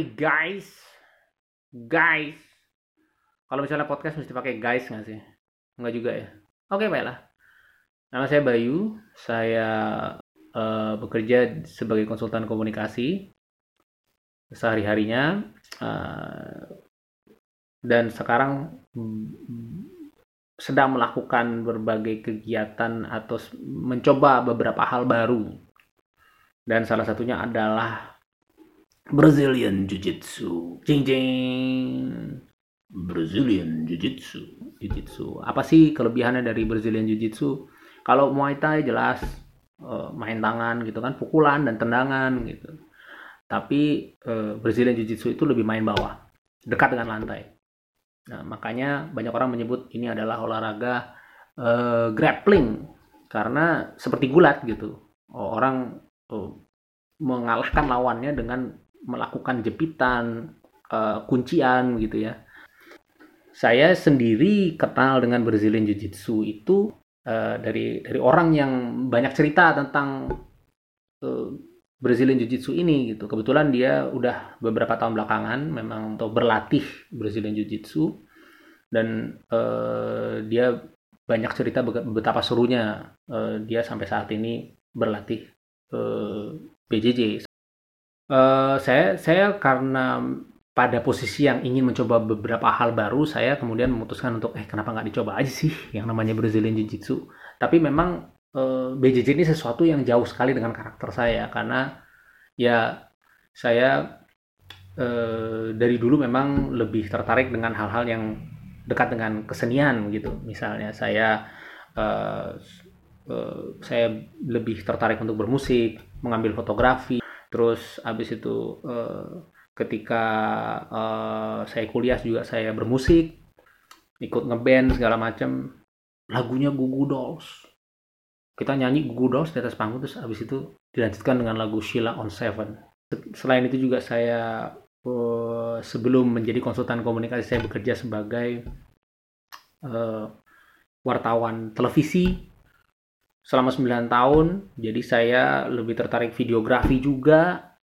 Hai guys, guys. Kalau misalnya podcast mesti pakai guys nggak sih? Nggak juga ya. Oke baiklah. Nama saya Bayu. Saya uh, bekerja sebagai konsultan komunikasi sehari harinya uh, dan sekarang mm, sedang melakukan berbagai kegiatan atau mencoba beberapa hal baru dan salah satunya adalah Brazilian Jiu-Jitsu. Jing jing. Brazilian Jiu-Jitsu. Jiu-Jitsu. Apa sih kelebihannya dari Brazilian Jiu-Jitsu? Kalau Muay Thai jelas uh, main tangan gitu kan, pukulan dan tendangan gitu. Tapi uh, Brazilian Jiu-Jitsu itu lebih main bawah, dekat dengan lantai. Nah, makanya banyak orang menyebut ini adalah olahraga uh, grappling karena seperti gulat gitu. Orang uh, mengalahkan lawannya dengan melakukan jepitan, uh, kuncian gitu ya. Saya sendiri kenal dengan Brazilian Jiu-Jitsu itu uh, dari dari orang yang banyak cerita tentang uh, Brazilian Jiu-Jitsu ini gitu. Kebetulan dia udah beberapa tahun belakangan memang untuk berlatih Brazilian Jiu-Jitsu dan uh, dia banyak cerita betapa serunya uh, dia sampai saat ini berlatih uh, BJJ. Uh, saya saya karena pada posisi yang ingin mencoba beberapa hal baru, saya kemudian memutuskan untuk eh kenapa nggak dicoba aja sih yang namanya Brazilian Jiu-Jitsu. Tapi memang uh, eh, BJJ ini sesuatu yang jauh sekali dengan karakter saya karena ya saya uh, dari dulu memang lebih tertarik dengan hal-hal yang dekat dengan kesenian gitu. Misalnya saya uh, uh, saya lebih tertarik untuk bermusik, mengambil fotografi terus habis itu uh, ketika uh, saya kuliah juga saya bermusik ikut ngeband segala macam lagunya Gugu Dolls. Kita nyanyi Gugu Dolls di atas panggung terus habis itu dilanjutkan dengan lagu Sheila on Seven. Selain itu juga saya uh, sebelum menjadi konsultan komunikasi saya bekerja sebagai wartawan televisi selama 9 tahun. Jadi saya lebih tertarik videografi juga.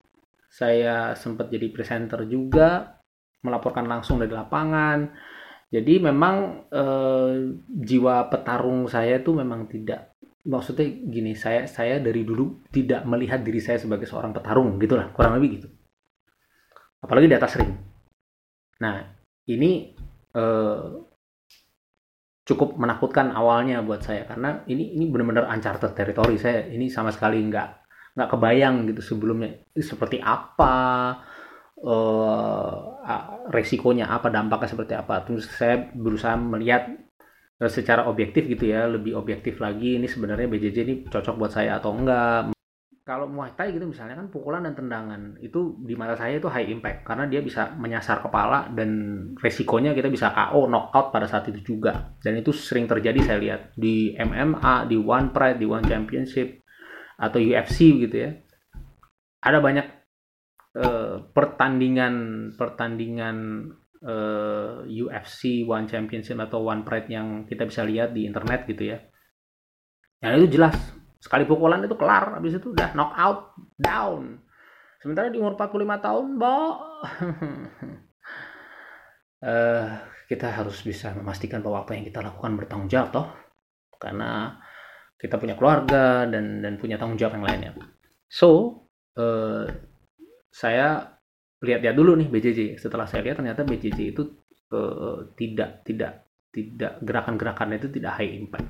Saya sempat jadi presenter juga, melaporkan langsung dari lapangan. Jadi memang eh, jiwa petarung saya itu memang tidak maksudnya gini, saya saya dari dulu tidak melihat diri saya sebagai seorang petarung gitulah, kurang lebih gitu. Apalagi di atas ring. Nah, ini eh, cukup menakutkan awalnya buat saya. Karena ini ini benar-benar uncharted territory. Saya ini sama sekali nggak nggak kebayang gitu sebelumnya. Seperti apa uh, resikonya apa dampaknya seperti apa. Terus saya berusaha melihat uh, secara objektif gitu ya lebih objektif lagi ini sebenarnya BJJ ini cocok buat saya atau enggak kalau Muay Thai gitu misalnya kan pukulan dan tendangan itu di mata saya itu high impact karena dia bisa menyasar kepala dan resikonya kita bisa KO knockout pada saat itu juga. Dan itu sering terjadi saya lihat di MMA di One Pride di One Championship atau UFC gitu ya. Ada banyak uh, pertandingan pertandingan eh, UFC One Championship atau One Pride yang kita bisa lihat di internet gitu ya. Yang itu jelas sekali pukulan itu kelar habis itu udah knock out down. Sementara di umur 45 tahun bo uh, kita harus bisa memastikan bahwa apa yang kita lakukan bertanggung jawab toh. Karena kita punya keluarga dan dan punya tanggung jawab yang lainnya. So uh, saya lihat-lihat dulu nih BJJ setelah saya lihat ternyata BJJ itu uh, tidak tidak tidak gerakan-gerakannya itu tidak high impact.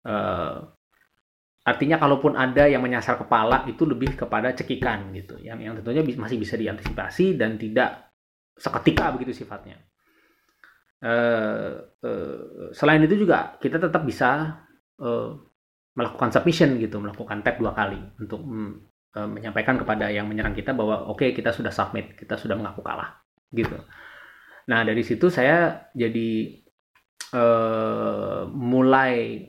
Uh, Artinya kalaupun ada yang menyasar kepala itu lebih kepada cekikan gitu, yang yang tentunya masih bisa diantisipasi dan tidak seketika begitu sifatnya. Uh, uh, selain itu juga kita tetap bisa uh, melakukan submission gitu, melakukan tap dua kali untuk uh, menyampaikan kepada yang menyerang kita bahwa oke okay, kita sudah submit, kita sudah mengaku kalah gitu. Nah dari situ saya jadi uh, mulai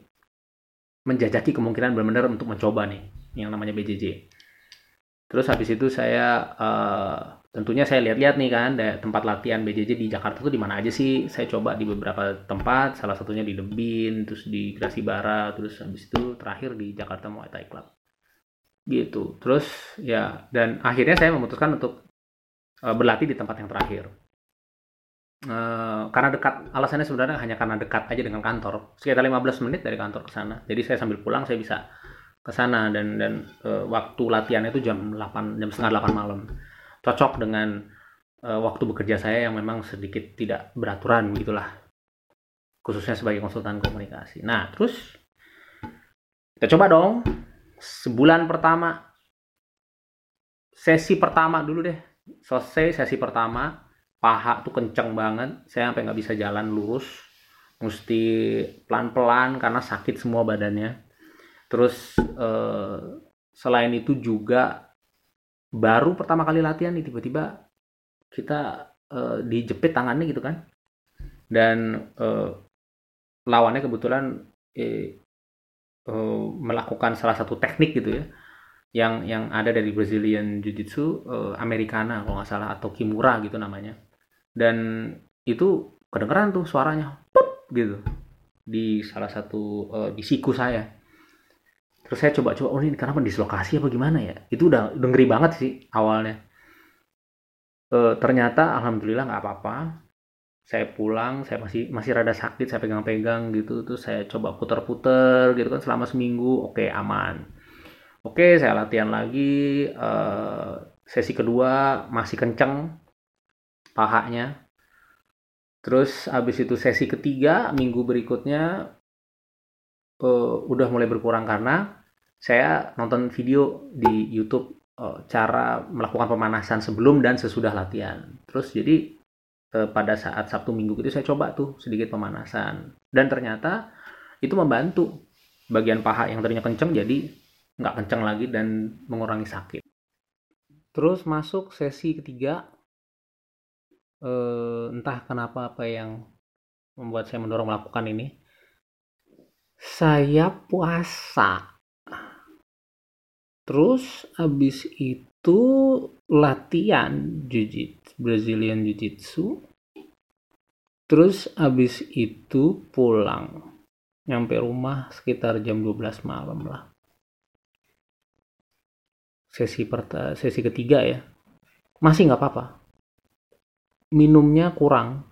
menjajaki kemungkinan benar-benar untuk mencoba nih yang namanya BJJ. Terus habis itu saya uh, tentunya saya lihat-lihat nih kan tempat latihan BJJ di Jakarta tuh di mana aja sih? Saya coba di beberapa tempat, salah satunya di Lebin, terus di Grasi Bara, terus habis itu terakhir di Jakarta Muay Thai Club. Gitu. Terus ya dan akhirnya saya memutuskan untuk uh, berlatih di tempat yang terakhir. Uh, karena dekat, alasannya sebenarnya hanya karena dekat aja dengan kantor. Sekitar 15 menit dari kantor ke sana. Jadi saya sambil pulang saya bisa ke sana dan dan uh, waktu latihan itu jam 8 jam setengah 8 malam. Cocok dengan uh, waktu bekerja saya yang memang sedikit tidak beraturan gitulah. Khususnya sebagai konsultan komunikasi. Nah, terus kita coba dong sebulan pertama sesi pertama dulu deh selesai sesi pertama paha tuh kenceng banget. Saya sampai nggak bisa jalan lurus. Mesti pelan-pelan karena sakit semua badannya. Terus eh, selain itu juga baru pertama kali latihan nih tiba-tiba kita eh, dijepit tangannya gitu kan. Dan eh, lawannya kebetulan eh, uh, melakukan salah satu teknik gitu ya. Yang yang ada dari Brazilian Jiu-Jitsu uh, Americana kalau nggak salah atau Kimura gitu namanya dan itu kedengeran tuh suaranya pop gitu. Di salah satu uh, di siku saya. Terus saya coba-coba oh ini kenapa dislokasi apa gimana ya? Itu udah, udah ngeri banget sih awalnya. Uh, ternyata alhamdulillah nggak apa-apa. Saya pulang saya masih masih rada sakit saya pegang-pegang gitu. Terus saya coba puter-puter gitu kan selama seminggu. Oke aman. Oke saya latihan lagi uh, sesi kedua masih kenceng pahanya. Terus habis itu sesi ketiga minggu berikutnya uh, udah mulai berkurang karena saya nonton video di YouTube uh, cara melakukan pemanasan sebelum dan sesudah latihan. Terus jadi eh, pada saat Sabtu Minggu itu saya coba tuh sedikit pemanasan. Dan ternyata itu membantu bagian paha yang tadinya kenceng jadi nggak kenceng lagi dan mengurangi sakit. Terus masuk sesi ketiga, eh, entah kenapa apa yang membuat saya mendorong melakukan ini. Saya puasa. Terus habis itu latihan jiu-jitsu, Brazilian Jiu-Jitsu. Terus habis itu pulang. Nyampe rumah sekitar jam 12 malam lah. Sesi perta sesi ketiga ya. Masih nggak apa-apa. Minumnya kurang.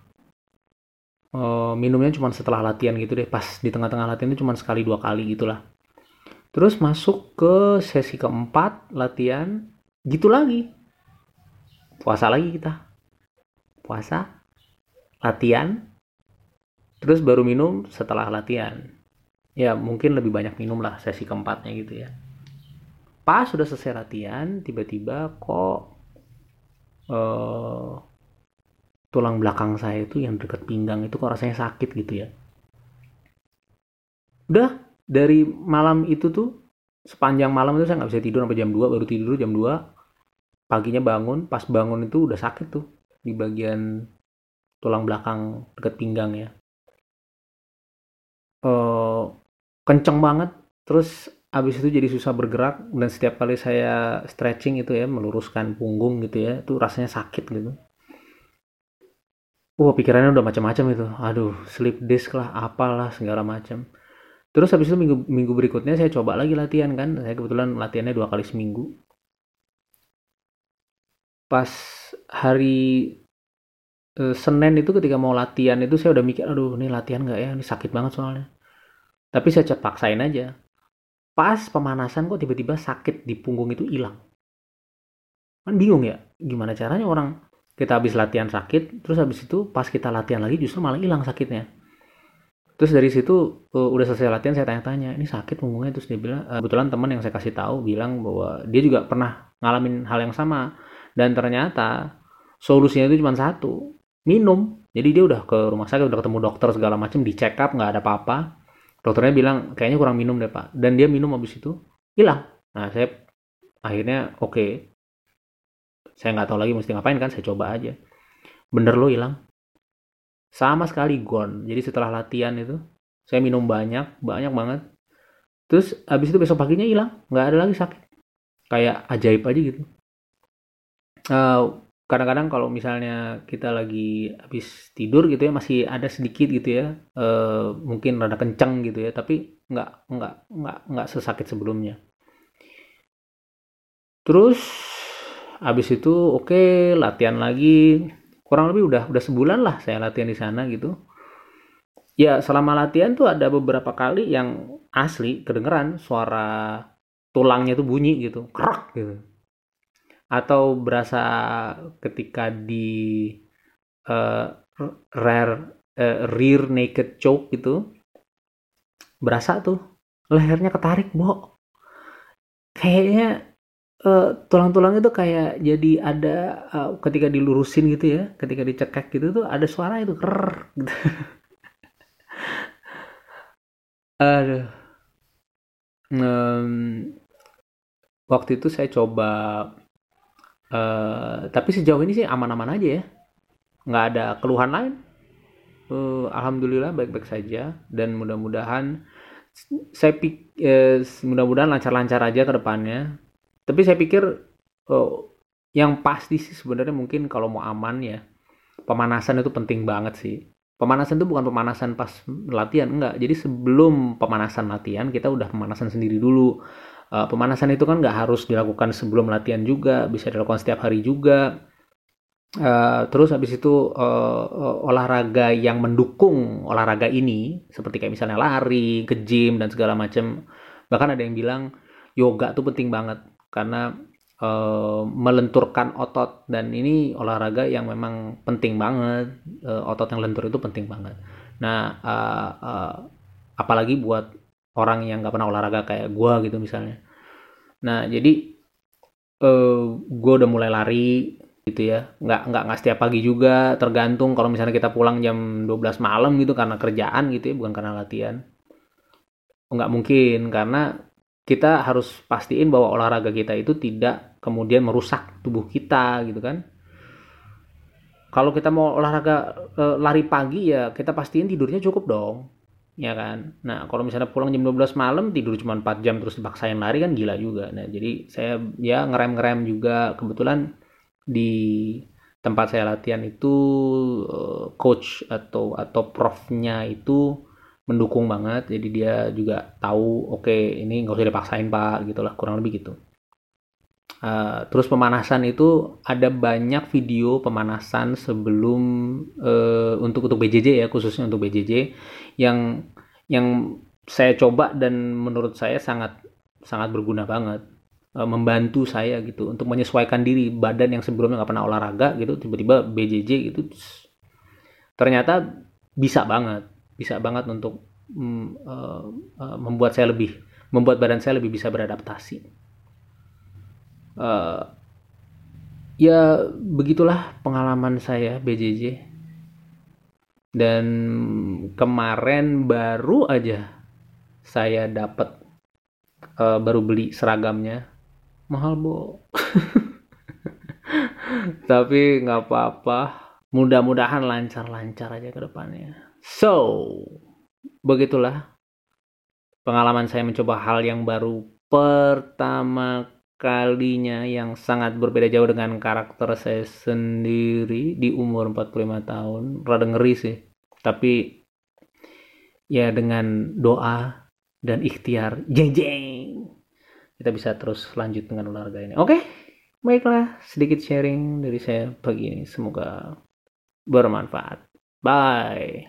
Uh, minumnya cuma setelah latihan gitu deh. Pas di tengah-tengah latihan itu cuma sekali dua kali gitulah Terus masuk ke sesi keempat latihan gitu lagi. Puasa lagi kita. Puasa, latihan, terus baru minum setelah latihan. Ya mungkin lebih banyak minum lah sesi keempatnya gitu ya. Pas sudah selesai latihan, tiba-tiba kok uh, tulang belakang saya itu yang dekat pinggang itu kok rasanya sakit gitu ya. Udah dari malam itu tuh sepanjang malam itu saya nggak bisa tidur sampai jam 2 baru tidur jam 2 paginya bangun pas bangun itu udah sakit tuh di bagian tulang belakang dekat pinggang ya. Uh, kenceng banget terus abis itu jadi susah bergerak dan setiap kali saya stretching itu ya meluruskan punggung gitu ya itu rasanya sakit gitu Wah pikirannya udah macam-macam itu aduh sleep disk lah apalah segala macam Terus habis itu minggu minggu berikutnya saya coba lagi latihan kan. Saya kebetulan latihannya dua kali seminggu. Pas hari e, Senin itu ketika mau latihan itu saya udah mikir, aduh ini latihan nggak ya? Ini sakit banget soalnya. Tapi saya cepat paksain aja. Pas pemanasan kok tiba-tiba sakit di punggung itu hilang. Kan bingung ya, gimana caranya orang kita habis latihan sakit, terus habis itu pas kita latihan lagi justru malah hilang sakitnya. Terus dari situ uh, udah selesai latihan saya tanya-tanya ini sakit punggungnya? Terus dia bilang uh, kebetulan teman yang saya kasih tahu bilang bahwa dia juga pernah ngalamin hal yang sama. Dan ternyata solusinya itu cuma satu minum. Jadi dia udah ke rumah sakit udah ketemu dokter segala macam di check up nggak ada apa-apa. Dokternya bilang kayaknya kurang minum deh pak. Dan dia minum habis itu hilang. Nah saya akhirnya oke. okay. Saya nggak tahu lagi mesti ngapain kan saya coba aja. Bener lo hilang. Sama sekali gone. Jadi setelah latihan itu saya minum banyak banyak banget. Terus habis itu besok paginya hilang. Nggak ada lagi sakit. Kayak ajaib aja gitu. Eh, kadang-kadang kalau misalnya kita lagi habis tidur gitu ya masih ada sedikit gitu ya uh, mungkin rada kencang gitu ya tapi nggak nggak nggak nggak sesakit sebelumnya. Terus habis itu oke okay, latihan lagi. Kurang lebih udah udah sebulan lah saya latihan di sana gitu. Ya selama latihan tuh ada beberapa kali yang asli kedengeran suara tulangnya tuh bunyi gitu kerak gitu. Atau berasa ketika di uh, rare uh, rear naked choke gitu berasa tuh lehernya ketarik bo. Kayaknya uh, tulang-tulang itu kayak jadi ada uh, ketika dilurusin gitu ya ketika dicekek gitu tuh ada suara itu ker gitu. Aduh. Um, waktu itu saya coba, uh, tapi sejauh ini sih aman-aman aja ya. Nggak ada keluhan lain. Uh, alhamdulillah baik-baik saja dan mudah-mudahan saya pik uh, mudah-mudahan lancar-lancar aja ke depannya. Tapi saya pikir, uh, yang pasti sih sebenarnya mungkin kalau mau aman ya, pemanasan itu penting banget sih. Pemanasan itu bukan pemanasan pas latihan enggak. Jadi sebelum pemanasan latihan kita udah pemanasan sendiri dulu. Uh, pemanasan itu kan nggak harus dilakukan sebelum latihan juga bisa dilakukan setiap hari juga. Uh, terus habis itu uh, uh, olahraga yang mendukung olahraga ini seperti kayak misalnya lari ke gym dan segala macam bahkan ada yang bilang yoga tuh penting banget karena uh, melenturkan otot. Dan ini olahraga yang memang penting banget. Uh, otot yang lentur itu penting banget. Nah uh, uh, apalagi buat orang yang nggak pernah olahraga kayak gue gitu misalnya. Nah jadi uh, gue udah mulai lari gitu ya. Nggak nggak nggak setiap pagi juga. Tergantung kalau misalnya kita pulang jam 12 malam gitu karena kerjaan gitu ya bukan karena latihan. Nggak mungkin karena kita harus pastiin bahwa olahraga kita itu tidak kemudian merusak tubuh kita gitu kan. Kalau kita mau olahraga e, lari pagi ya kita pastiin tidurnya cukup dong ya kan. Nah kalau misalnya pulang jam 12 malam tidur cuma 4 jam terus dipaksain lari kan gila juga. Nah jadi saya ya ngerem-ngerem juga. Kebetulan di tempat saya latihan itu e, coach atau atau profnya itu mendukung banget jadi dia juga tahu oke okay, ini nggak usah dipaksain pak gitulah kurang lebih gitu. Uh, terus pemanasan itu ada banyak video pemanasan sebelum uh, untuk untuk BJJ ya khususnya untuk BJJ yang yang saya coba dan menurut saya sangat sangat berguna banget uh, membantu saya gitu untuk menyesuaikan diri badan yang sebelumnya nggak pernah olahraga gitu tiba-tiba BJJ gitu ternyata bisa banget bisa banget untuk um, uh, uh, membuat saya lebih membuat badan saya lebih bisa beradaptasi. Uh, ya begitulah pengalaman saya BJJ dan kemarin baru aja saya dapat uh, baru beli seragamnya. Mahal bo. Tapi nggak apa-apa. Mudah-mudahan lancar-lancar aja ke depannya so begitulah pengalaman saya mencoba hal yang baru pertama kalinya yang sangat berbeda jauh dengan karakter saya sendiri di umur 45 tahun. Rada ngeri sih. Tapi ya dengan doa dan ikhtiar, jeng jeng, kita bisa terus lanjut dengan olahraga ini. Oke, baiklah sedikit sharing dari saya pagi ini. Semoga bermanfaat. Bye.